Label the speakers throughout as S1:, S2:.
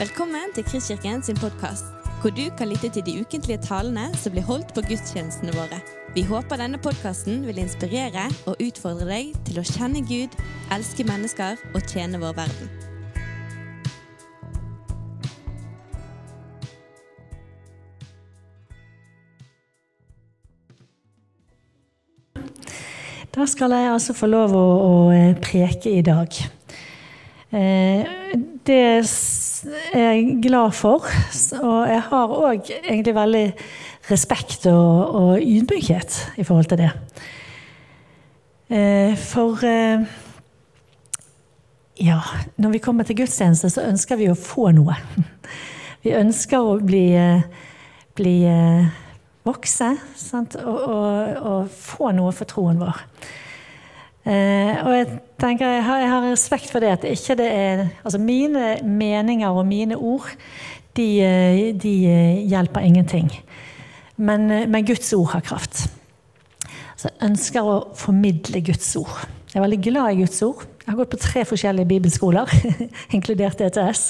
S1: Velkommen til Kristkirken sin podkast, hvor du kan lytte til de ukentlige talene som blir holdt på gudstjenestene våre. Vi håper denne podkasten vil inspirere og utfordre deg til å kjenne Gud, elske mennesker og tjene vår verden.
S2: Da skal jeg altså få lov å, å eh, preke i dag. Eh, det er jeg glad for. Og jeg har òg egentlig veldig respekt og, og, ydmykhet i forhold til det. Eh, for ja, når vi kommer til gudstjeneste, så ønsker vi å få noe. Vi ønsker å bli, bli vokse sant? Og, og, og, få noe for troen vår. Eh, og jeg tenker, jeg har, jeg har, respekt for det at ikke det er Altså mine meninger og mine ord, de, de hjelper ingenting. Men, men, Guds ord har kraft. Så jeg ønsker å formidle Guds ord. Jeg er veldig glad i Guds ord. Jeg har gått på tre forskjellige bibelskoler, inkludert ETS.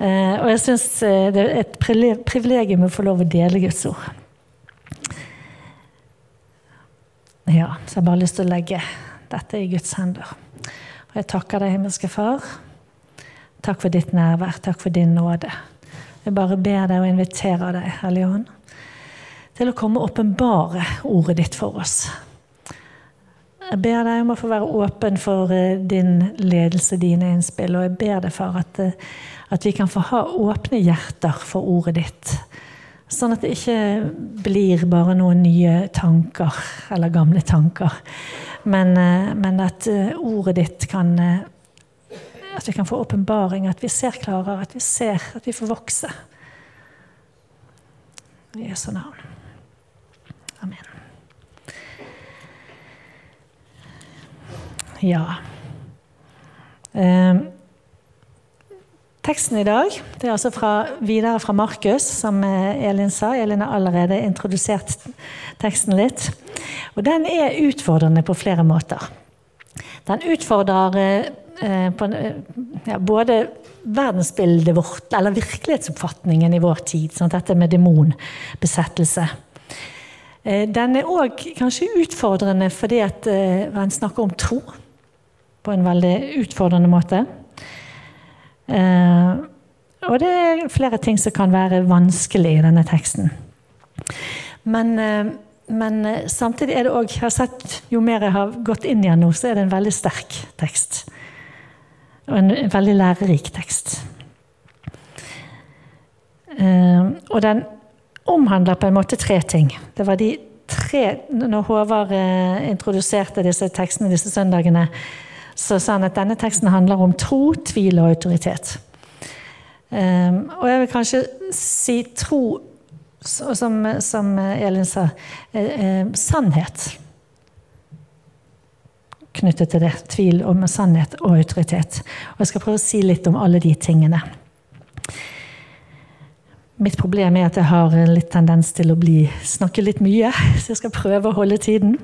S2: Eh, og jeg syns eh, det er et privilegium å få lov å dele Guds ord. Ja, så jeg bare lyst til å legge dette i Guds hender. Og jeg takker deg, himmelske Far. Takk for ditt nærvær. Takk for din nåde. Jeg bare ber deg og inviterer deg, Hellige Ånd, til å komme og åpenbare ordet ditt for oss. Jeg ber deg om å få være åpen for eh, din ledelse, dine innspill. Og jeg ber deg, far, at, at vi kan få ha åpne hjerter for ordet ditt. Sånn at det ikke blir bare noen nye tanker eller gamle tanker. Men, eh, men at eh, ordet ditt kan eh, At vi kan få åpenbaring, at vi ser klarere, at vi ser, at vi får vokse. I Jesu navn. Amen. Ja. Um, Teksten i dag det er altså fra, videre fra Markus, som eh, Elin sa. Elin har allerede introdusert teksten litt. Og den er utfordrende på flere måter. Den utfordrer eh, på, eh, ja, både verdensbildet vårt, eller virkelighetsoppfatningen i vår tid. Sånn, dette med demonbesettelse. Eh, den er òg kanskje utfordrende fordi at eh, en snakker om tro på en veldig utfordrende måte. Uh, og det er flere ting som kan være vanskelig i denne teksten. Men, uh, men uh, samtidig er det òg Jeg har sett jo mer jeg har gått inn igjen nå, så er det en veldig sterk tekst. Og en, en veldig lærerik tekst. og den omhandler på en måte tre ting. Det var de tre Når Håvard introduserte disse tekstene disse søndagene, så sa han at denne teksten handler om tro, tvil og autoritet. Um, og jeg vil kanskje si tro, som, som Elin sa, eh, eh, sannhet. Knyttet til det. Tvil om sannhet og autoritet. Og jeg skal prøve å si litt om alle de tingene. Mitt problem er at jeg har litt tendens til å bli, snakke litt mye, så jeg skal prøve å holde tiden.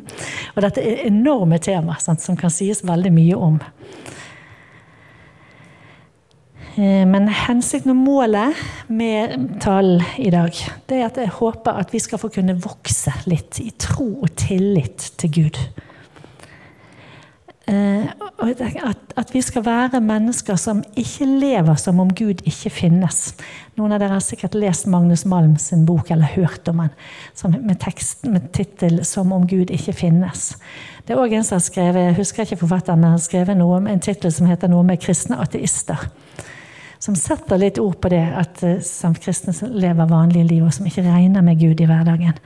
S2: Og dette er enorme tema sant, som kan sies veldig mye om. Eh, men hensikten og målet med talen i dag det er at jeg håper at vi skal få kunne vokse litt i tro og tillit til Gud. Eh, at, at, vi skal være mennesker som ikke lever som om Gud ikke finnes. Noen av dere har sikkert lest Magnus Malm sin bok eller hørt om den med tekst med tittel 'Som om Gud ikke finnes'. Det er også en som har skrevet, jeg husker ikke forfatteren, har skrevet noe om en tittel som heter noe med 'Kristne ateister'. Som setter litt ord på det at eh, som kristne lever vanlige liv, og som ikke regner med Gud i hverdagen.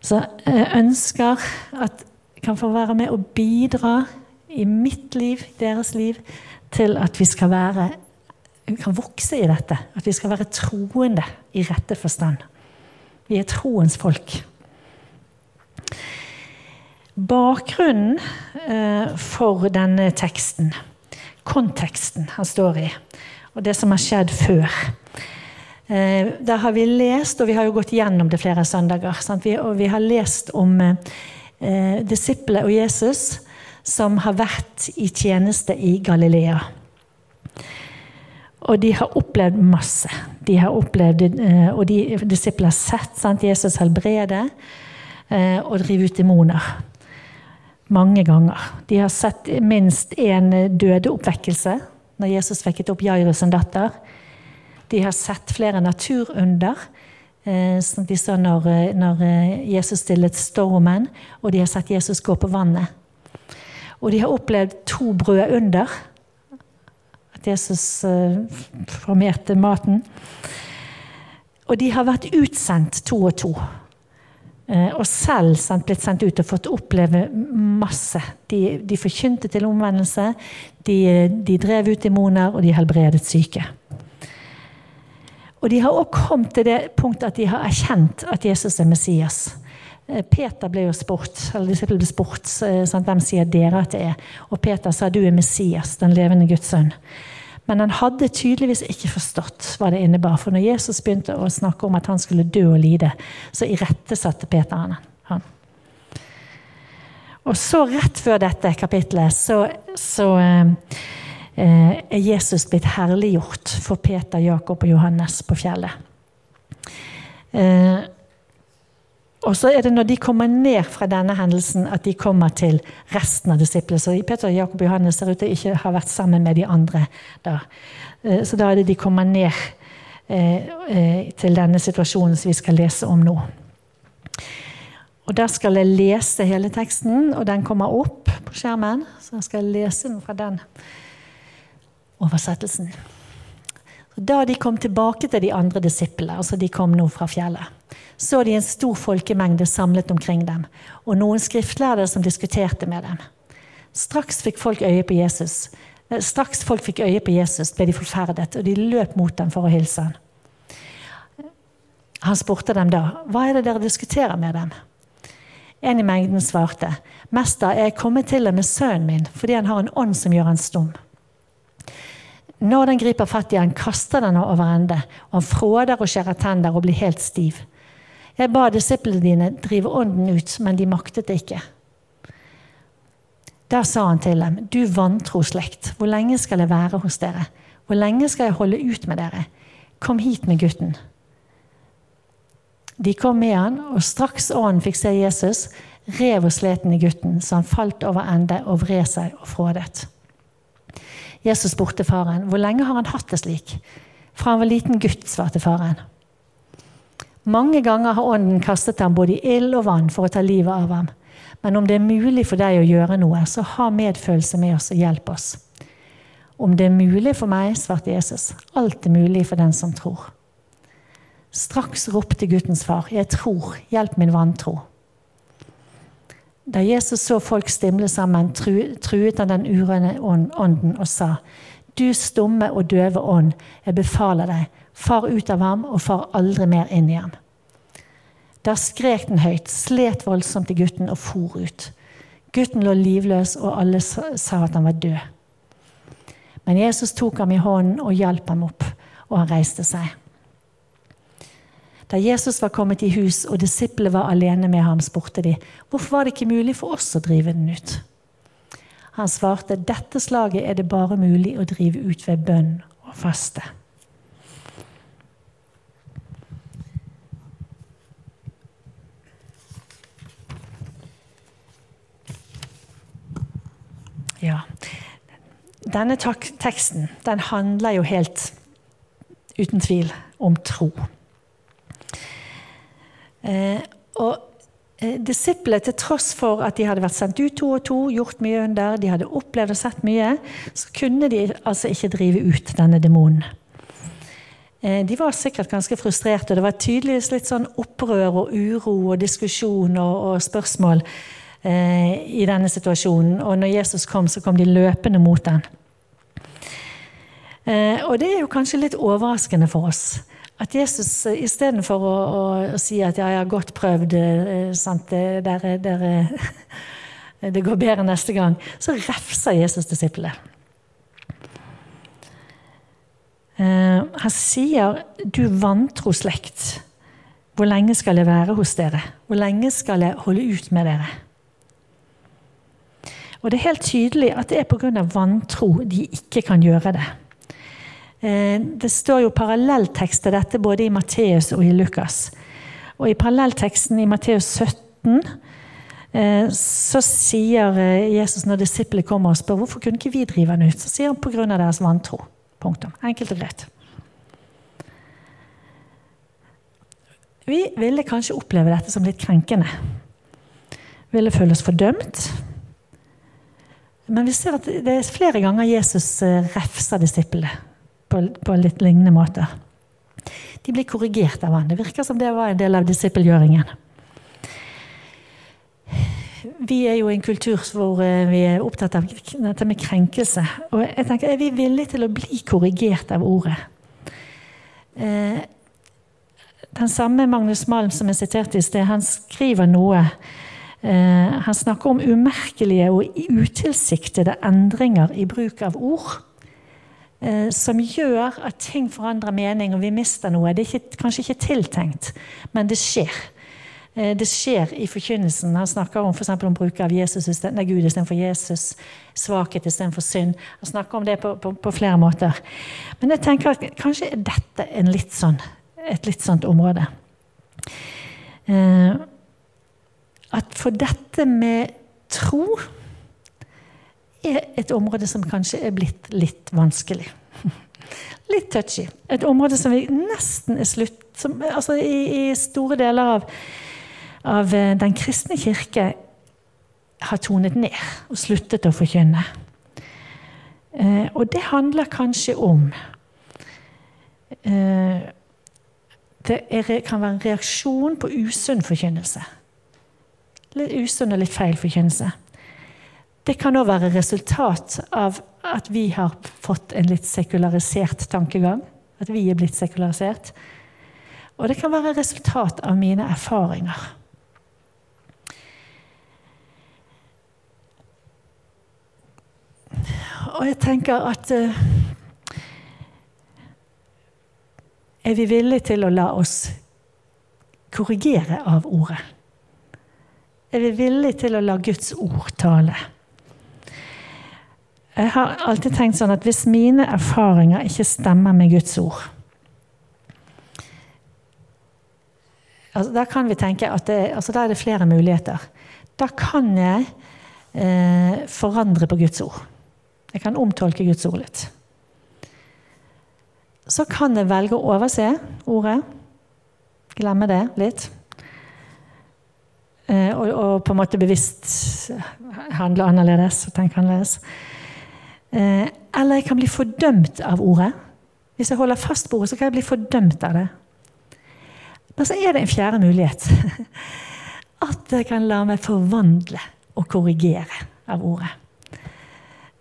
S2: Så jeg ønsker at kan få være med og bidra i mitt liv, deres liv, til at vi skal være vi kan vokse i dette. At vi skal være troende i rette forstand. Vi er troens folk. Bakgrunnen eh, for denne teksten, konteksten han står i, og det som har skjedd før eh, Der har vi lest, og vi har jo gått gjennom det flere søndager, vi, og vi har lest om eh, eh, disipler og Jesus som har vært i tjeneste i Galilea. Og de har opplevd masse. De har opplevd, eh, og de disiplene har sett sant, Jesus helbrede eh, og drive ut demoner. Mange ganger. De har sett minst én dødeoppvekkelse når Jesus vekket opp Jairus' datter. De har sett flere naturunder. Eh, som de så når, når Jesus stillet stormen, og de har sett Jesus gå på vannet. Og de har opplevd to brød under at Jesus eh, formerte maten. Og de har vært utsendt to og to. Eh, og selv blitt sendt ut og fått oppleve masse. De, de forkynte til omvendelse, de, de, drev ut demoner, og de helbredet syke. Og de har også kommet til det punktet at de har erkjent at Jesus er Messias. Eh, Peter ble jo spurt, eller disiplene ble spurt sant? hvem sier dere at det er. Og Peter sa du er Messias, den levende Guds sønn. Men han hadde tydeligvis ikke forstått hva det innebar. For når Jesus begynte å snakke om at han skulle dø og lide, så irettesatte Peter han. han. Og så, rett før dette kapitlet, så, så eh, er Jesus blitt herliggjort for Peter, Jakob og Johannes på fjellet. Eh, og så er det når de kommer ned fra denne hendelsen, at de kommer til resten av disiplene. Så Peter, Jakob og Johannes ser ut til ikke ha vært sammen med de andre. da. Eh, så da er det de kommer ned eh, eh, til denne situasjonen som vi skal lese om nå. Og Der skal jeg lese hele teksten, og den kommer opp på skjermen. Så jeg skal lese den fra den oversettelsen. Da de kom tilbake til de andre disiplene, altså de kom nå fra fjellet, så de en stor folkemengde samlet omkring dem, og noen skriftlærere som diskuterte med dem. Straks fikk folk øye på Jesus. Eh, straks folk fikk øye på Jesus, ble de forferdet, og de løp mot dem for å hilse ham. Han spurte dem da, 'Hva er det dere diskuterer med dem?' En i mengden svarte, 'Mester, jeg er kommet til deg med sønnen min, fordi han har en ånd som gjør han stum.' Når den griper fatt i han, kaster den over ende, og han fråder og skjærer tenner og blir helt stiv. Jeg ba disiplene dine drive ånden ut, men de maktet det ikke. Da sa han til dem, du vantro slekt, hvor lenge skal jeg være hos dere? Hvor lenge skal jeg holde ut med dere? Kom hit med gutten. De kom med han, og straks ånden fikk se Jesus, rev og slet den i gutten, så han falt over ende og vred seg og frådet. Jesus spurte faren, hvor lenge har han hatt det slik? Fra han var liten gutt, svarte faren. Mange ganger har ånden kastet ham både i ild og vann for å ta livet av ham. Men om det er mulig for deg å gjøre noe, så ha medfølelse med oss og hjelp oss. Om det er mulig for meg, svarte Jesus, alt er mulig for den som tror. Straks ropte guttens far, jeg tror, hjelp min vantro. Da Jesus så folk stimle sammen, truet han den urene ånden og sa, Du stumme og døve ånd, jeg befaler deg, far ut av ham og far aldri mer inn i ham. Da skrek den høyt, slet voldsomt i gutten og for ut. Gutten lå livløs, og alle sa at han var død. Men Jesus tok ham i hånden og hjalp ham opp, og han reiste seg. Da Jesus var kommet i hus og disiplene var alene med ham, spurte de hvorfor var det ikke mulig for oss å drive den ut. Han svarte dette slaget er det bare mulig å drive ut ved bønn og faste. Ja. Denne teksten den handler jo helt uten tvil om tro. Eh, og eh, Disiplene, til tross for at de hadde vært sendt ut to og to, gjort mye under, de hadde opplevd og sett mye, så kunne de altså ikke drive ut denne demonen. Eh, de var sikkert ganske frustrerte. Det var tydeligvis litt sånn opprør og uro og diskusjon og, og spørsmål eh, i denne situasjonen. Og når Jesus kom, så kom de løpende mot den. Eh, og det er jo kanskje litt overraskende for oss. At Jesus eh, istedenfor å, å, å si at ja, jeg har godt prøvd, eh, sant, dere, dere, det går bedre neste gang, så refser Jesus disiplene. Uh, han sier, 'Du vantro slekt, hvor lenge skal jeg være hos dere?' 'Hvor lenge skal jeg holde ut med dere?' Og Det er helt tydelig at det er pga. vantro de ikke kan gjøre det. Eh, det står jo parallelltekst til dette både i Matteus og i Lukas. Og i parallellteksten i Matteus 17 eh, så sier eh, Jesus når disiplene kommer og spør hvorfor kunne ikke vi drive han ut, så sier han pga. deres vantro. Punktum. Enkelt og greit. Vi ville kanskje oppleve dette som litt krenkende. Vi ville føle oss fordømt. Men vi ser at det er flere ganger Jesus refser disiplene på, på litt lignende måter. De blir korrigert av han. Det virker som det var en del av disippelgjøringen. Vi er jo i en kultur hvor eh, vi er opptatt av dette med krenkelse. Og jeg tenker, Er vi villige til å bli korrigert av ordet? Eh, den samme Magnus Malm som jeg siterte i sted, han skriver noe Eh, han snakker om umerkelige og utilsiktede endringer i bruk av ord. Eh, som gjør at ting forandrer mening, og vi mister noe. Det er ikke, kanskje ikke tiltenkt, men det skjer. Eh, det skjer i forkynnelsen. Han snakker om, for om bruk av Jesus, nei, Gud istedenfor Jesus. Svakhet istedenfor synd. Han snakker om det på, på, på, flere måter. Men jeg tenker at kanskje er dette litt sånn, et litt sånt område. Eh, at for dette med tro er et område som kanskje er blitt litt vanskelig. Litt touchy. Et område som nesten er slutt som, altså i, i, store deler av, av, eh, den kristne kirke har tonet ned og sluttet å forkynne. Eh, og det handler kanskje om eh, Det er, kan være en reaksjon på usunn forkynnelse. Litt usunn og litt feil forkynnelse. Det kan òg være resultat av at vi har fått en litt sekularisert tankegang. At vi er blitt sekularisert. Og det kan være resultat av mine erfaringer. Og jeg tenker at uh, Er vi villige til å la oss korrigere av ordet? Er vi villige til å la Guds ord tale? Jeg har alltid tenkt sånn at hvis mine erfaringer ikke stemmer med Guds ord altså Da kan vi tenke at det, altså der er det flere muligheter. Da kan jeg eh, forandre på Guds ord. Jeg kan omtolke Guds ord litt. Så kan jeg velge å overse ordet. Glemme det litt. Eh, og, og, på en måte bevisst handle annerledes og tenke annerledes. Eh, eller jeg kan bli fordømt av ordet. Hvis jeg holder fast på ordet, så kan jeg bli fordømt av det. Men så er det en fjerde mulighet. At jeg kan la meg forvandle og korrigere av ordet.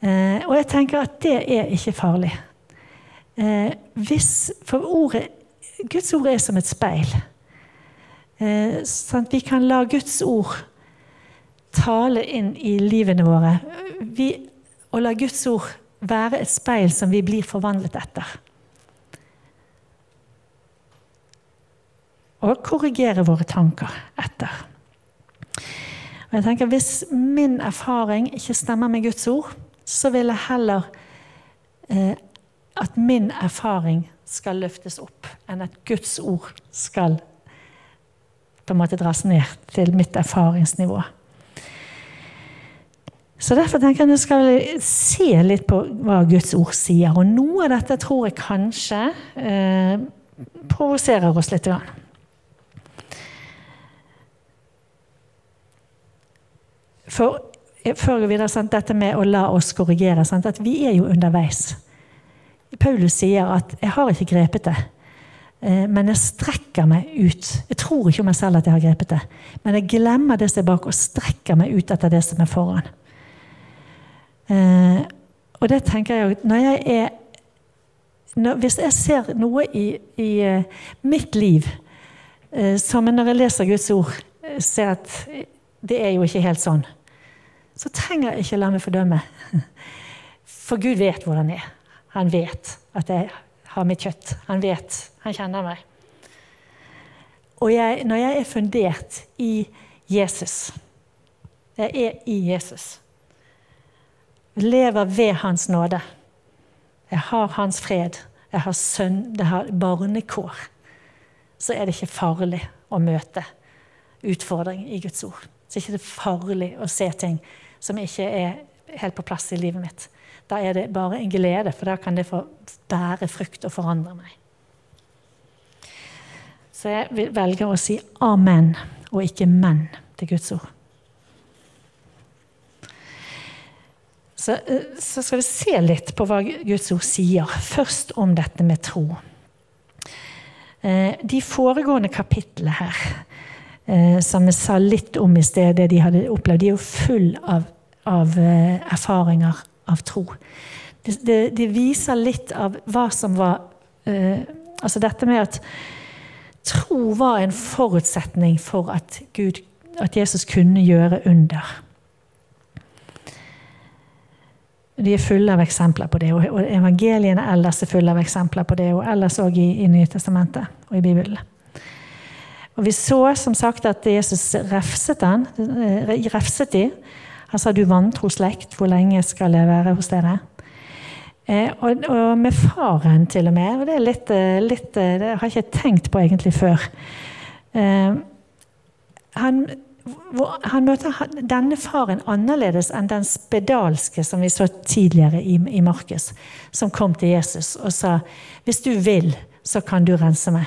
S2: Eh, og jeg tenker at det er ikke farlig. Hvis, for ordet, Guds ord er som et speil. Eh, sånn at vi kan la Guds ord tale inn i livene våre. Vi, og la Guds ord være et speil som vi blir forvandlet etter. Og korrigere våre tanker etter. Og jeg tenker Hvis min erfaring ikke stemmer med Guds ord, så vil jeg heller eh, at min erfaring skal løftes opp, enn at Guds ord skal på en måte dras ned til mitt erfaringsnivå. Så Derfor tenker jeg nå skal vi se litt på hva Guds ord sier. Og noe av dette tror jeg kanskje eh, provoserer oss litt. Grann. For før vi videre, sant, dette med å la oss korrigere sant, at Vi er jo underveis. Paulus sier at 'jeg har ikke grepet det'. Eh, men jeg strekker meg ut. Jeg tror ikke om meg selv at jeg har grepet det. Men jeg glemmer det som er bak, og strekker meg ut etter det som er foran. Eh, og det tenker jeg når jeg er når, Hvis jeg ser noe i, i uh, mitt liv uh, som når jeg leser Guds ord, ser at det er jo ikke helt sånn, så trenger jeg ikke la meg fordømme. For Gud vet hvordan jeg er. Han vet at jeg har mitt kjøtt. Han vet. Han kjenner meg. Og jeg, når jeg er fundert i Jesus Jeg er i Jesus. Jeg lever ved Hans nåde. Jeg har Hans fred. jeg har sønn, jeg har barnekår, så er det ikke farlig å møte utfordring i Guds ord. Så er det ikke farlig å se ting som ikke er helt på plass i livet mitt. Da er det bare en glede, for da kan det få bære frukt og forandre meg. Så jeg velger å si amen og ikke men til Guds ord. Så, eh, så, skal vi se litt på hva Guds ord sier. Først om dette med tro. Eh, de foregående kapitlene her, eh, som vi sa litt om i sted, det de hadde opplevd, de er jo full av, av erfaringer av tro. De, det, det, viser litt av hva som var Altså dette med at tro var en forutsetning for at, Gud, at Jesus kunne gjøre under. De er fulle av eksempler på det, og evangeliene ellers er fulle av eksempler på det, og ellers òg i, i Nytestamentet og i Bibelen. Og Vi så som sagt at Jesus refset han, eh, refset de. Han sa 'du vantro slekt, hvor lenge skal jeg være hos dere'? Eh, og, og, med faren, til og med. Og det er litt, eh, litt Det har jeg ikke tenkt på egentlig før. Eh, han han møter denne faren annerledes enn den spedalske som vi så tidligere i, i Markus, som kom til Jesus og sa hvis du vil, så kan du rense meg.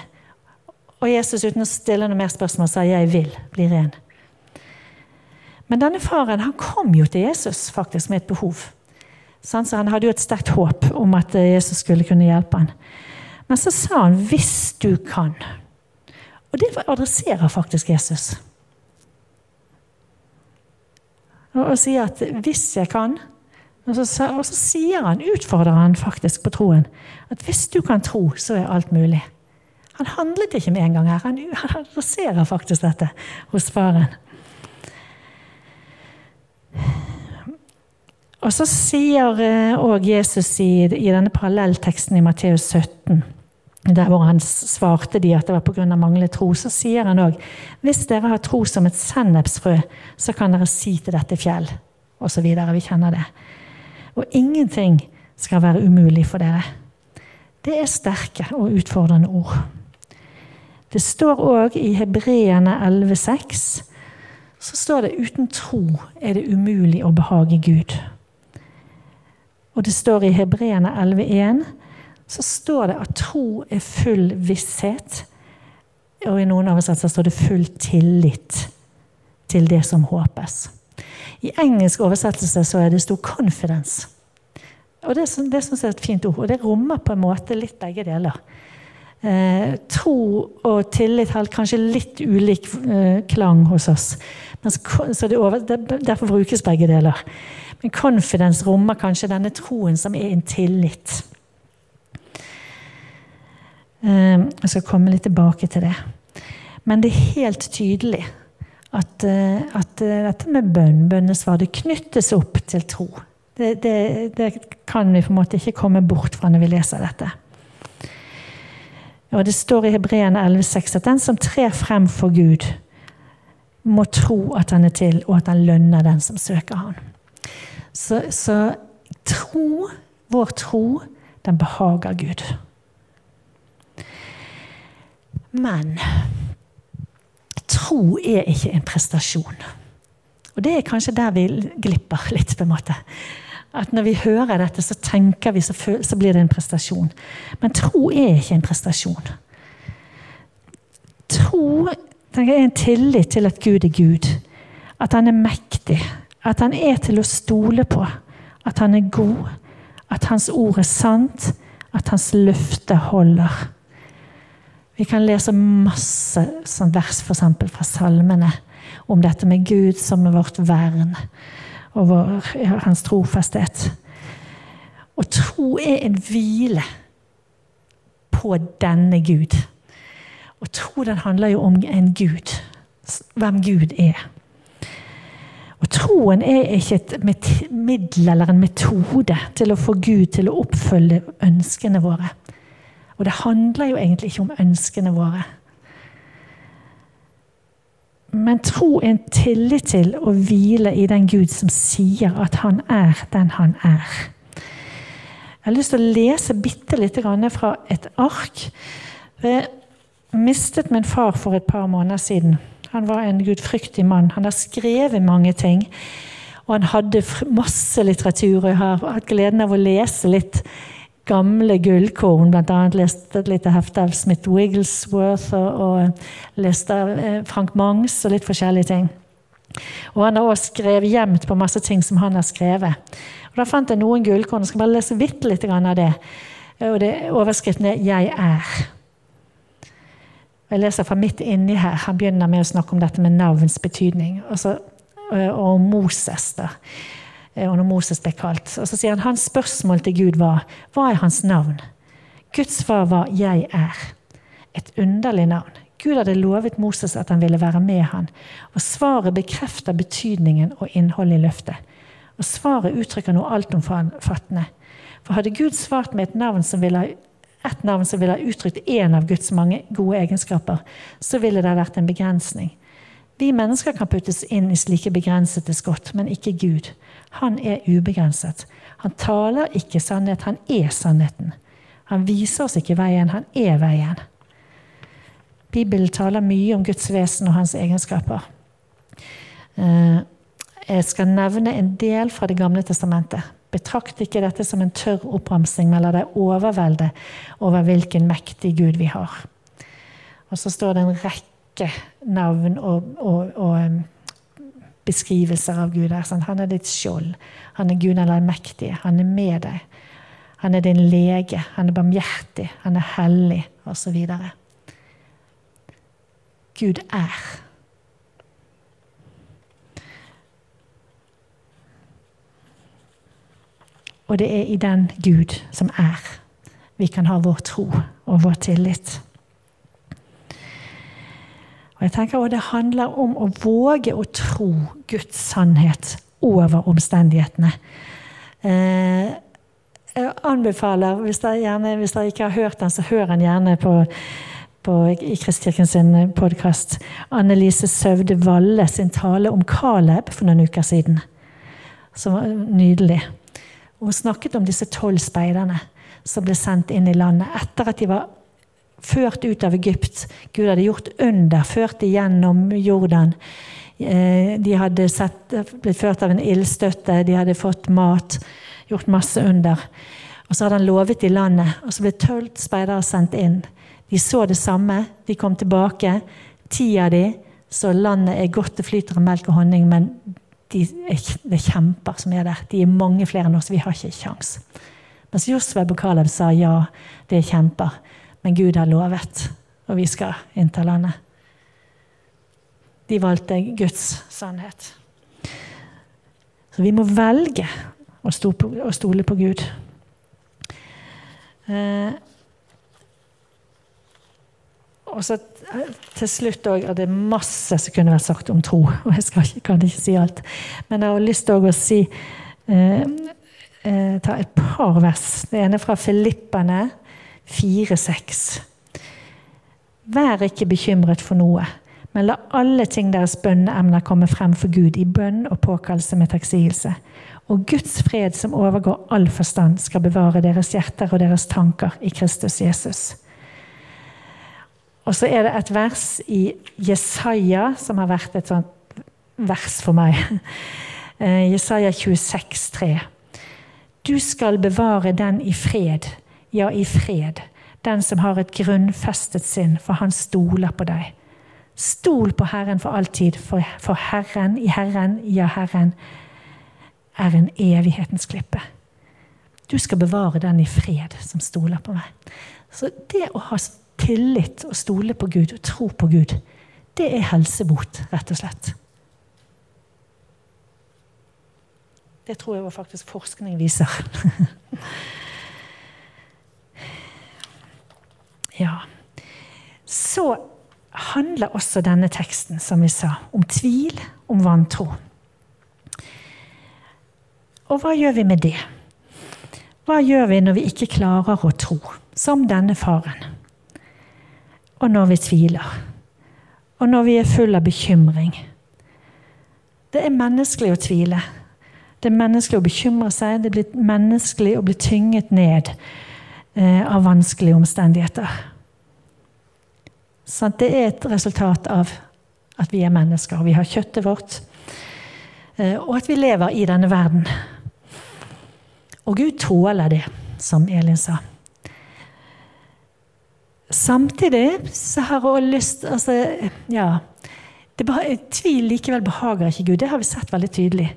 S2: Og Jesus uten å stille noe mer spørsmål sa jeg vil bli ren. Men denne faren han kom jo til Jesus faktisk med et behov. Så han hadde jo et sterkt håp om at Jesus skulle kunne hjelpe han. Men så sa han 'hvis du kan'. Og det adresserer faktisk Jesus. Og, sier at 'hvis jeg kan' og så, og så, sier han, utfordrer han faktisk på troen. At hvis du kan tro, så er alt mulig. Han handlet ikke med en gang her. Han, han adresserer faktisk dette hos faren. Og så sier òg eh, Jesus i, i denne parallellteksten i Matteus 17 der hvor han svarte de at det var pga. manglende tro, så sier han òg hvis dere har tro som et sennepsfrø, så kan dere si til dette fjell osv. Vi kjenner det. Og ingenting skal være umulig for dere. Det er sterke og utfordrende ord. Det står òg i Hebreerne 11,6 så står det uten tro er det umulig å behage Gud. Og det står i Hebreerne 11,1 så står det at tro er full visshet. Og i noen oversettelser står det full tillit til det som håpes. I engelsk oversettelse så er det stor confidence. Og Det, det syns jeg er et fint ord. Og det rommer på en måte litt begge deler. Eh, tro og tillit har kanskje litt ulik eh, klang hos oss. Men, så det over, Derfor brukes begge deler. Men confidence rommer kanskje denne troen som er en tillit. Ehm, jeg skal komme litt tilbake til det. Men det er helt tydelig at, eh, at eh, dette med bønn, bønnesvar, det knyttes opp til tro. Det, det, det, kan vi på en måte ikke komme bort fra når vi leser dette. Og Det står i Hebreerne 11,6 at den som trer frem for Gud, må tro at han er til, og at han lønner den som søker han. Så, så tro, vår tro, den behager Gud. Men tro er ikke en prestasjon. Og det er kanskje der vi glipper litt. på en måte. At når vi hører dette, så tenker vi, så, så blir det en prestasjon. Men tro er ikke en prestasjon. Tro er en tillit til at Gud er Gud. At han er mektig. At han er til å stole på. At han er god. At hans ord er sant. At hans løfte holder. Vi kan lese masse sånn vers for fra salmene om dette med Gud som er vårt vern og vår, hans trofasthet. Og tro er en hvile på denne Gud. Og tro den handler jo om en Gud. Hvem Gud er. Og troen er ikke et middel eller en metode til å få Gud til å oppfølge ønskene våre. Og det handler jo egentlig ikke om ønskene våre. Men tro er en tillit til å hvile i den Gud som sier at han er den han er. Jeg har lyst til å lese bitte lite grann fra et ark. Jeg mistet min far for et par måneder siden. Han var en gudfryktig mann. Han har skrevet mange ting. Og han hadde masse litteratur. Og jeg har hatt gleden av å lese litt gamle gullkorn. Annet leste et lite hefte av Smith Wigglesworth og, og leste av eh, Frank Mangs og litt forskjellige ting. Og han har også skrevet gjemt på masse ting som han har skrevet. Og Da fant jeg noen gullkorn. Jeg skal bare lese bitte litt av det. Og det, Overskriften er 'Jeg er'. Jeg leser fra midt inni her. Han begynner med å snakke om dette med navns betydning. Og, så, og Moses. da. Og når Moses ble kalt. Og så sier han hans spørsmål til Gud var hva er hans navn? Guds svar var 'Jeg er'. Et underlig navn. Gud hadde lovet Moses at han ville være med han, og svaret bekrefter betydningen og innholdet i løftet. Og svaret uttrykker noe altomfattende. For hadde Gud svart med et navn som ville ett navn som ville ha uttrykt én av Guds mange gode egenskaper, så ville det ha vært en begrensning. Vi mennesker kan puttes inn i slike begrensede skott, men ikke Gud. Han er ubegrenset. Han taler ikke sannhet, han er sannheten. Han viser oss ikke veien, han er veien. Bibelen taler mye om Guds vesen og hans egenskaper. Eh, jeg skal nevne en del fra Det gamle testamentet. Betrakt ikke dette som en tørr oppramsing, men la deg overvelde over hvilken mektig Gud vi har. Og så står det en rekke navn og, og, og beskrivelser av Gud Er, Sånn. Han er ditt skjold. Han er Gud eller mektige. Han er med deg. Han er din lege. Han er barmhjertig. Han er hellig, osv. Gud er. Og det er i den Gud som er, vi kan ha vår tro og vår tillit. Og jeg tenker også Det handler om å våge å tro Guds sannhet over omstendighetene. Eh, jeg anbefaler, hvis dere, gjerne, hvis dere, ikke har hørt den, så hør den gjerne på, på i Kristkirken sin podkast. Annelise Søvde Valle sin tale om Caleb for noen uker siden. Som var nydelig. Hun snakket om disse tolv speiderne som ble sendt inn i landet etter at de var ført ut av Egypt. Gud hadde gjort under, ført igjennom gjennom Jordan. Eh, de hadde sett, blitt ført av en ildstøtte, de hadde fått mat, gjort masse under. Og så hadde han lovet i landet, og så ble tolv speidere sendt inn. De så det samme, de kom tilbake. Ti av de så landet er godt, det flyter av melk og honning, men de er, det er kjemper som er der. De er mange flere enn oss. Vi har ikke kjangs. Mens Josve og Caleb sa ja, det er kjemper. Men Gud har lovet, og vi skal innta landet. De valgte Guds sannhet. Så vi må velge å, stole på Gud. Eh, og så til slutt òg det er masse som kunne vært sagt om tro. Og jeg skal, kan ikke si alt. Men jeg har lyst til å si eh, eh, Ta et par vers. Det ene fra Filippene 4,6. Vær ikke bekymret for noe, men la alle ting deres bønneemner komme frem for Gud i bønn og påkallelse med takksigelse. Og Guds fred, som overgår all forstand, skal bevare deres hjerter og deres tanker i Kristus Jesus. Og så er det et vers i Jesaja som har vært et sånt vers for meg. Eh, Jesaja 26, 26,3. Du skal bevare den i fred, ja, i fred, den som har et grunnfestet sinn, for han stoler på deg. Stol på Herren for alltid, for, for Herren i Herren, ja, Herren, er en evighetens klippe. Du skal bevare den i fred, som stoler på meg. Så det å ha tillit og stole på Gud og tro på Gud, det er helsebot, rett og slett. Det tror jeg faktisk forskning viser. ja. Så handler også denne teksten, som vi sa, om tvil, om vantro. Og hva gjør vi med det? Hva gjør vi når vi ikke klarer å tro, som denne faren? og når vi tviler. Og når vi er full av bekymring. Det er menneskelig å tvile. Det er menneskelig å bekymre seg, det blir menneskelig å bli tynget ned av vanskelige omstendigheter. Så det er et resultat av at vi er mennesker. og Vi har kjøttet vårt, eh, og at vi lever i denne verden. Og Gud tåler det, som Elin sa. Samtidig så har hun lyst altså, ja, Tvil likevel behager ikke Gud. Det har vi sett veldig tydelig.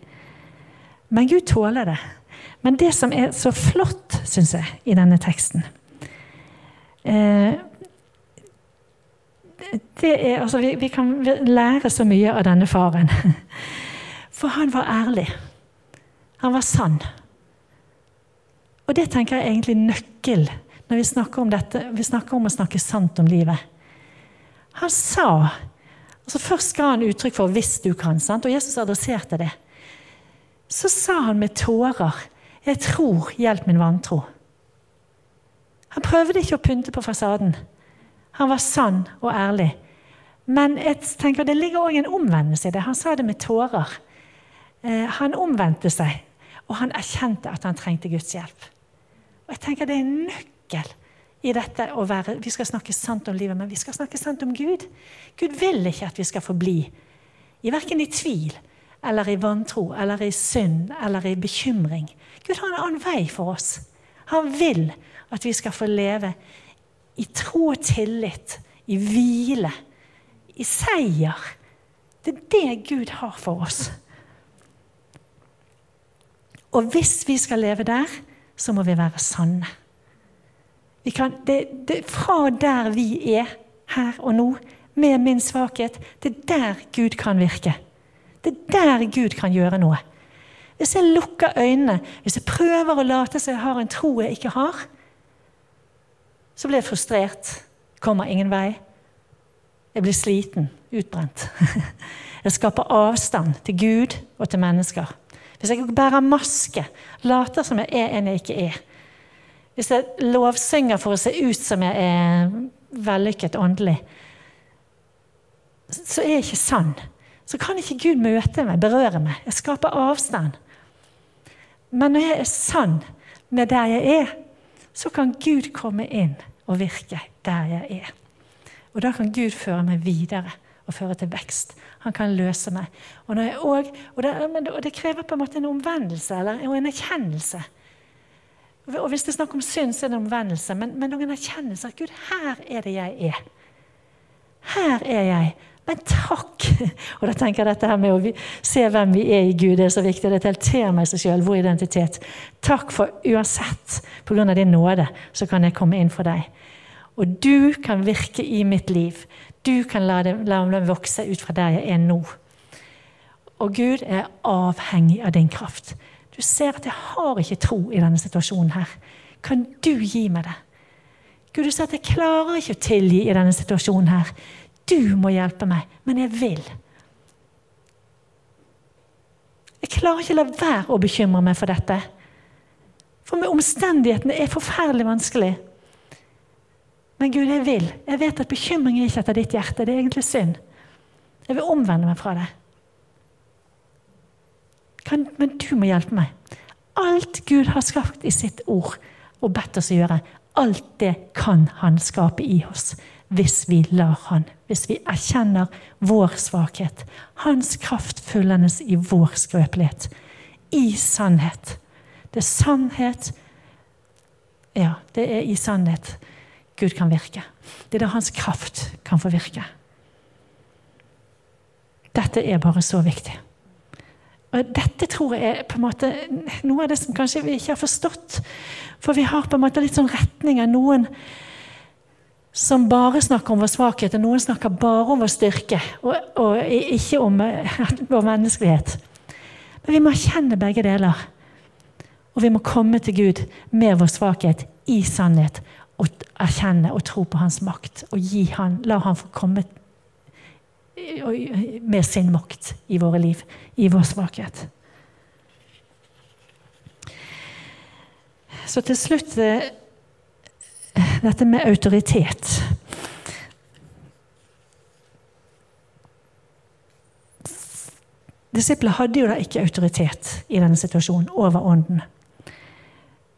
S2: Men Gud tåler det. Men det som er så flott, syns jeg, i denne teksten eh, det er, altså, vi, vi, kan lære så mye av denne faren. For han var ærlig. Han var sann. Og det tenker jeg er egentlig nøkkel når vi snakker om dette, vi snakker om å snakke sant om livet. Han sa altså Først ga han uttrykk for 'hvis du kan', sant? og Jesus adresserte det. Så sa han med tårer 'Jeg tror, hjelp min vantro'. Han prøvde ikke å pynte på fasaden. Han var sann og ærlig. Men jeg tenker det ligger òg en omvendelse i det. Han sa det med tårer. Eh, han omvendte seg, og han erkjente at han trengte Guds hjelp. Og jeg tenker Det er en nøkkel i dette å være Vi skal snakke sant om livet, men vi skal snakke sant om Gud. Gud vil ikke at vi skal forbli i verken i tvil eller i vantro eller i synd eller i bekymring. Gud har en annen vei for oss. Han vil at vi skal få leve i tro og tillit, i hvile, i seier. Det er det Gud har for oss. Og hvis vi skal leve der, så må vi være sanne. Vi kan, det, det, fra der vi er her og nå, med min svakhet, det er der Gud kan virke. Det er der Gud kan gjøre noe. Hvis jeg lukker øynene, hvis jeg prøver å late som jeg har en tro jeg ikke har, så blir jeg frustrert. Kommer ingen vei. Jeg blir sliten, utbrent. Jeg skaper avstand til Gud og til mennesker. Hvis jeg bærer maske, later som jeg er en jeg ikke er. Hvis jeg lovsynger for å se ut som jeg er vellykket åndelig, så er jeg ikke sann. Så kan ikke Gud møte meg, berøre meg. Jeg skaper avstand. Men når jeg er sann med der jeg er, så kan Gud komme inn og virke der jeg er. Og da kan Gud føre meg videre og føre til vekst. Han kan løse meg. Og, også, og, det, og det, krever på en måte en omvendelse eller, og en erkjennelse. Og Hvis det er snakk om synd, så er det omvendelse. Men, men noen erkjennelse at Gud, her er det jeg er. Her er jeg. Men takk! Og da tenker jeg dette her med å se hvem vi er i Gud, det er så viktig. Det telter meg seg sjøl, vår identitet. Takk for uansett, pga. din nåde, så kan jeg komme inn for deg. Og du kan virke i mitt liv. Du kan la det, la det vokse ut fra der jeg er nå. Og Gud er avhengig av din kraft. Du ser at jeg har ikke tro i denne situasjonen her. Kan du gi meg det? Gud, du ser at jeg klarer ikke å tilgi i denne situasjonen her. Du må hjelpe meg, men jeg vil. Jeg klarer ikke å la være å bekymre meg for dette. For med omstendighetene er forferdelig vanskelig. Men Gud, jeg vil. Jeg vet at bekymring er ikke etter ditt hjerte. Det er egentlig synd. Jeg vil omvende meg fra det. Kan, men du må hjelpe meg. Alt Gud har skapt i sitt ord og bedt oss å gjøre, alt det kan Han skape i oss hvis vi lar Han, hvis vi erkjenner vår svakhet. Hans kraft fullendes i vår skrøpelighet. I sannhet. Det er sannhet Ja, det er i sannhet Gud kan virke. Det er da Hans kraft kan få virke. Dette er bare så viktig. Og Dette tror jeg er på en måte noe av det som kanskje vi ikke har forstått. For vi har på en måte litt sånn retninger. Noen som bare snakker om vår svakhet, og noen snakker bare om vår styrke. Og, og ikke om eh, vår menneskelighet. Men vi må erkjenne begge deler. Og vi må komme til Gud med vår svakhet i sannhet. Og erkjenne og tro på hans makt. Og gi han, la han få komme med sin makt i våre liv, i vår svakhet. Så til slutt eh, dette med autoritet. disiplene hadde jo da ikke autoritet i denne situasjonen over ånden.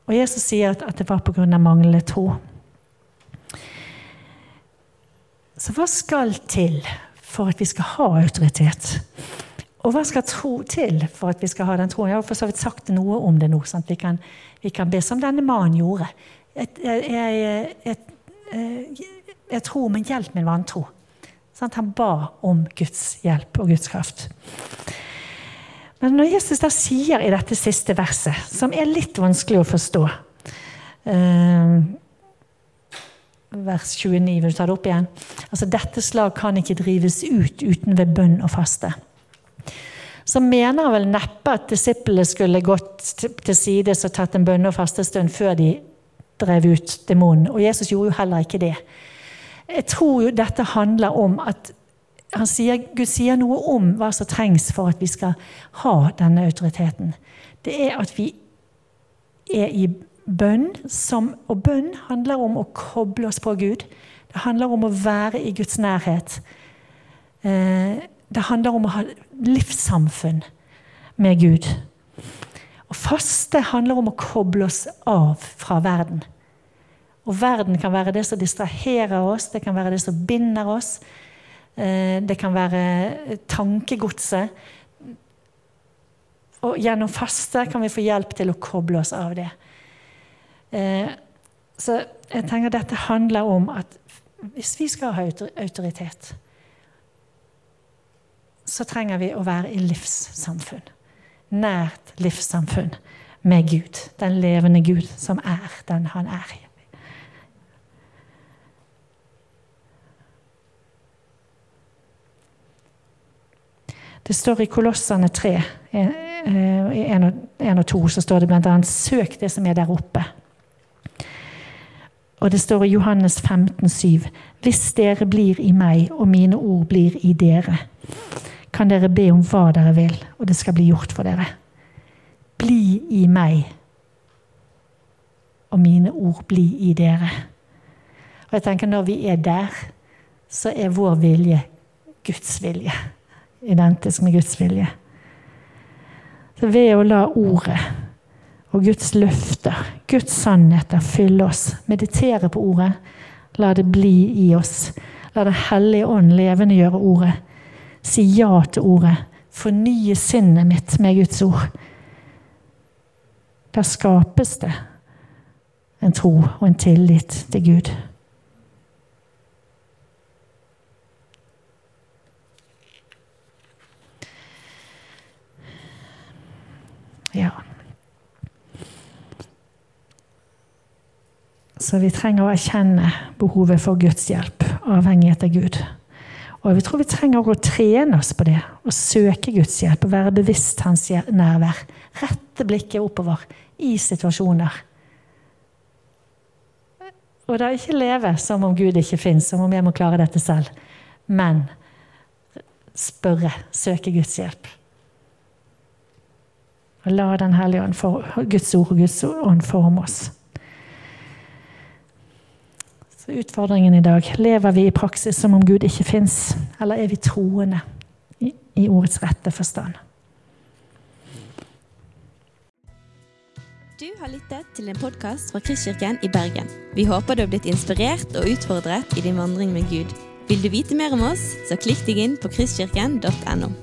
S2: Og Jesus sier at, det var pga. manglende tro. Så hva skal til for at vi skal ha autoritet? Og hva skal tro til for at vi skal ha den troen? Jeg har for så vidt sagt noe om det nå. sånn vi kan, vi kan be som denne mannen gjorde. Jeg, jeg, jeg, jeg tror, men hjelp min vantro. Sånn, han ba om Guds hjelp og Guds kraft. Men når Jesus da sier i dette siste verset, som er litt vanskelig å forstå eh, Vers 29, vil du ta det opp igjen? Altså, Dette slag kan ikke drives ut uten ved bønn og faste så mener vel neppe at disiplene skulle gått til sides og tatt en bønne- og fastestund før de drev ut demonen. Og Jesus gjorde jo heller ikke det. Jeg tror jo dette handler om at sier, Gud sier noe om hva som trengs for at vi skal ha denne autoriteten. Det er at vi er i bønn, som, og bønn handler om å koble oss på Gud. Det handler om å være i Guds nærhet. Eh, det handler om å ha livssamfunn med Gud. Å faste handler om å koble oss av fra verden. Og verden kan være det som distraherer oss, det kan være det som binder oss. Eh, det kan være tankegodset. Og gjennom faste kan vi få hjelp til å koble oss av det. Eh, så jeg tenker dette handler om at hvis vi skal ha autoritet, så trenger vi å være i livssamfunn. Nært livssamfunn med Gud. Den levende Gud som er den han er. Det står i Kolossene 3, 1 og 2, så står det bl.a.: Søk det som er der oppe. Og det står i Johannes 15, 7, Hvis dere blir i meg, og mine ord blir i dere, kan dere be om hva dere vil, og det skal bli gjort for dere. Bli i meg, og mine ord bli i dere. Og jeg tenker Når vi er der, så er vår vilje Guds vilje. Identisk med Guds vilje. Så ved å la ordet og Guds løfter, Guds sannheter, fylle oss, meditere på ordet, la det bli i oss. La Den hellige ånd levendegjøre ordet Si ja til ordet. Fornye sinnet mitt med Guds ord. Da skapes det en tro og en tillit til Gud. Ja. Så vi trenger å erkjenne behovet for Guds hjelp, avhengighet av Gud. Og vi tror vi trenger å trene oss på det. Å søke Guds hjelp og være bevisst hans nærvær. Rette blikket oppover i situasjoner. Og da ikke leve som om Gud ikke fins, som om jeg må klare dette selv. Men spørre, søke Guds hjelp. Og la Den hellige ånd, Guds ord og Guds ånd forme oss. Så utfordringen i dag lever vi i praksis som om Gud ikke fins, eller er vi troende i, i ordets rette forstand?
S1: Du har lyttet til en podkast fra Kristkirken i Bergen. Vi håper du har blitt inspirert og utfordret i din vandring med Gud. Vil du vite mer om oss, så klikk deg inn på kristkirken.no.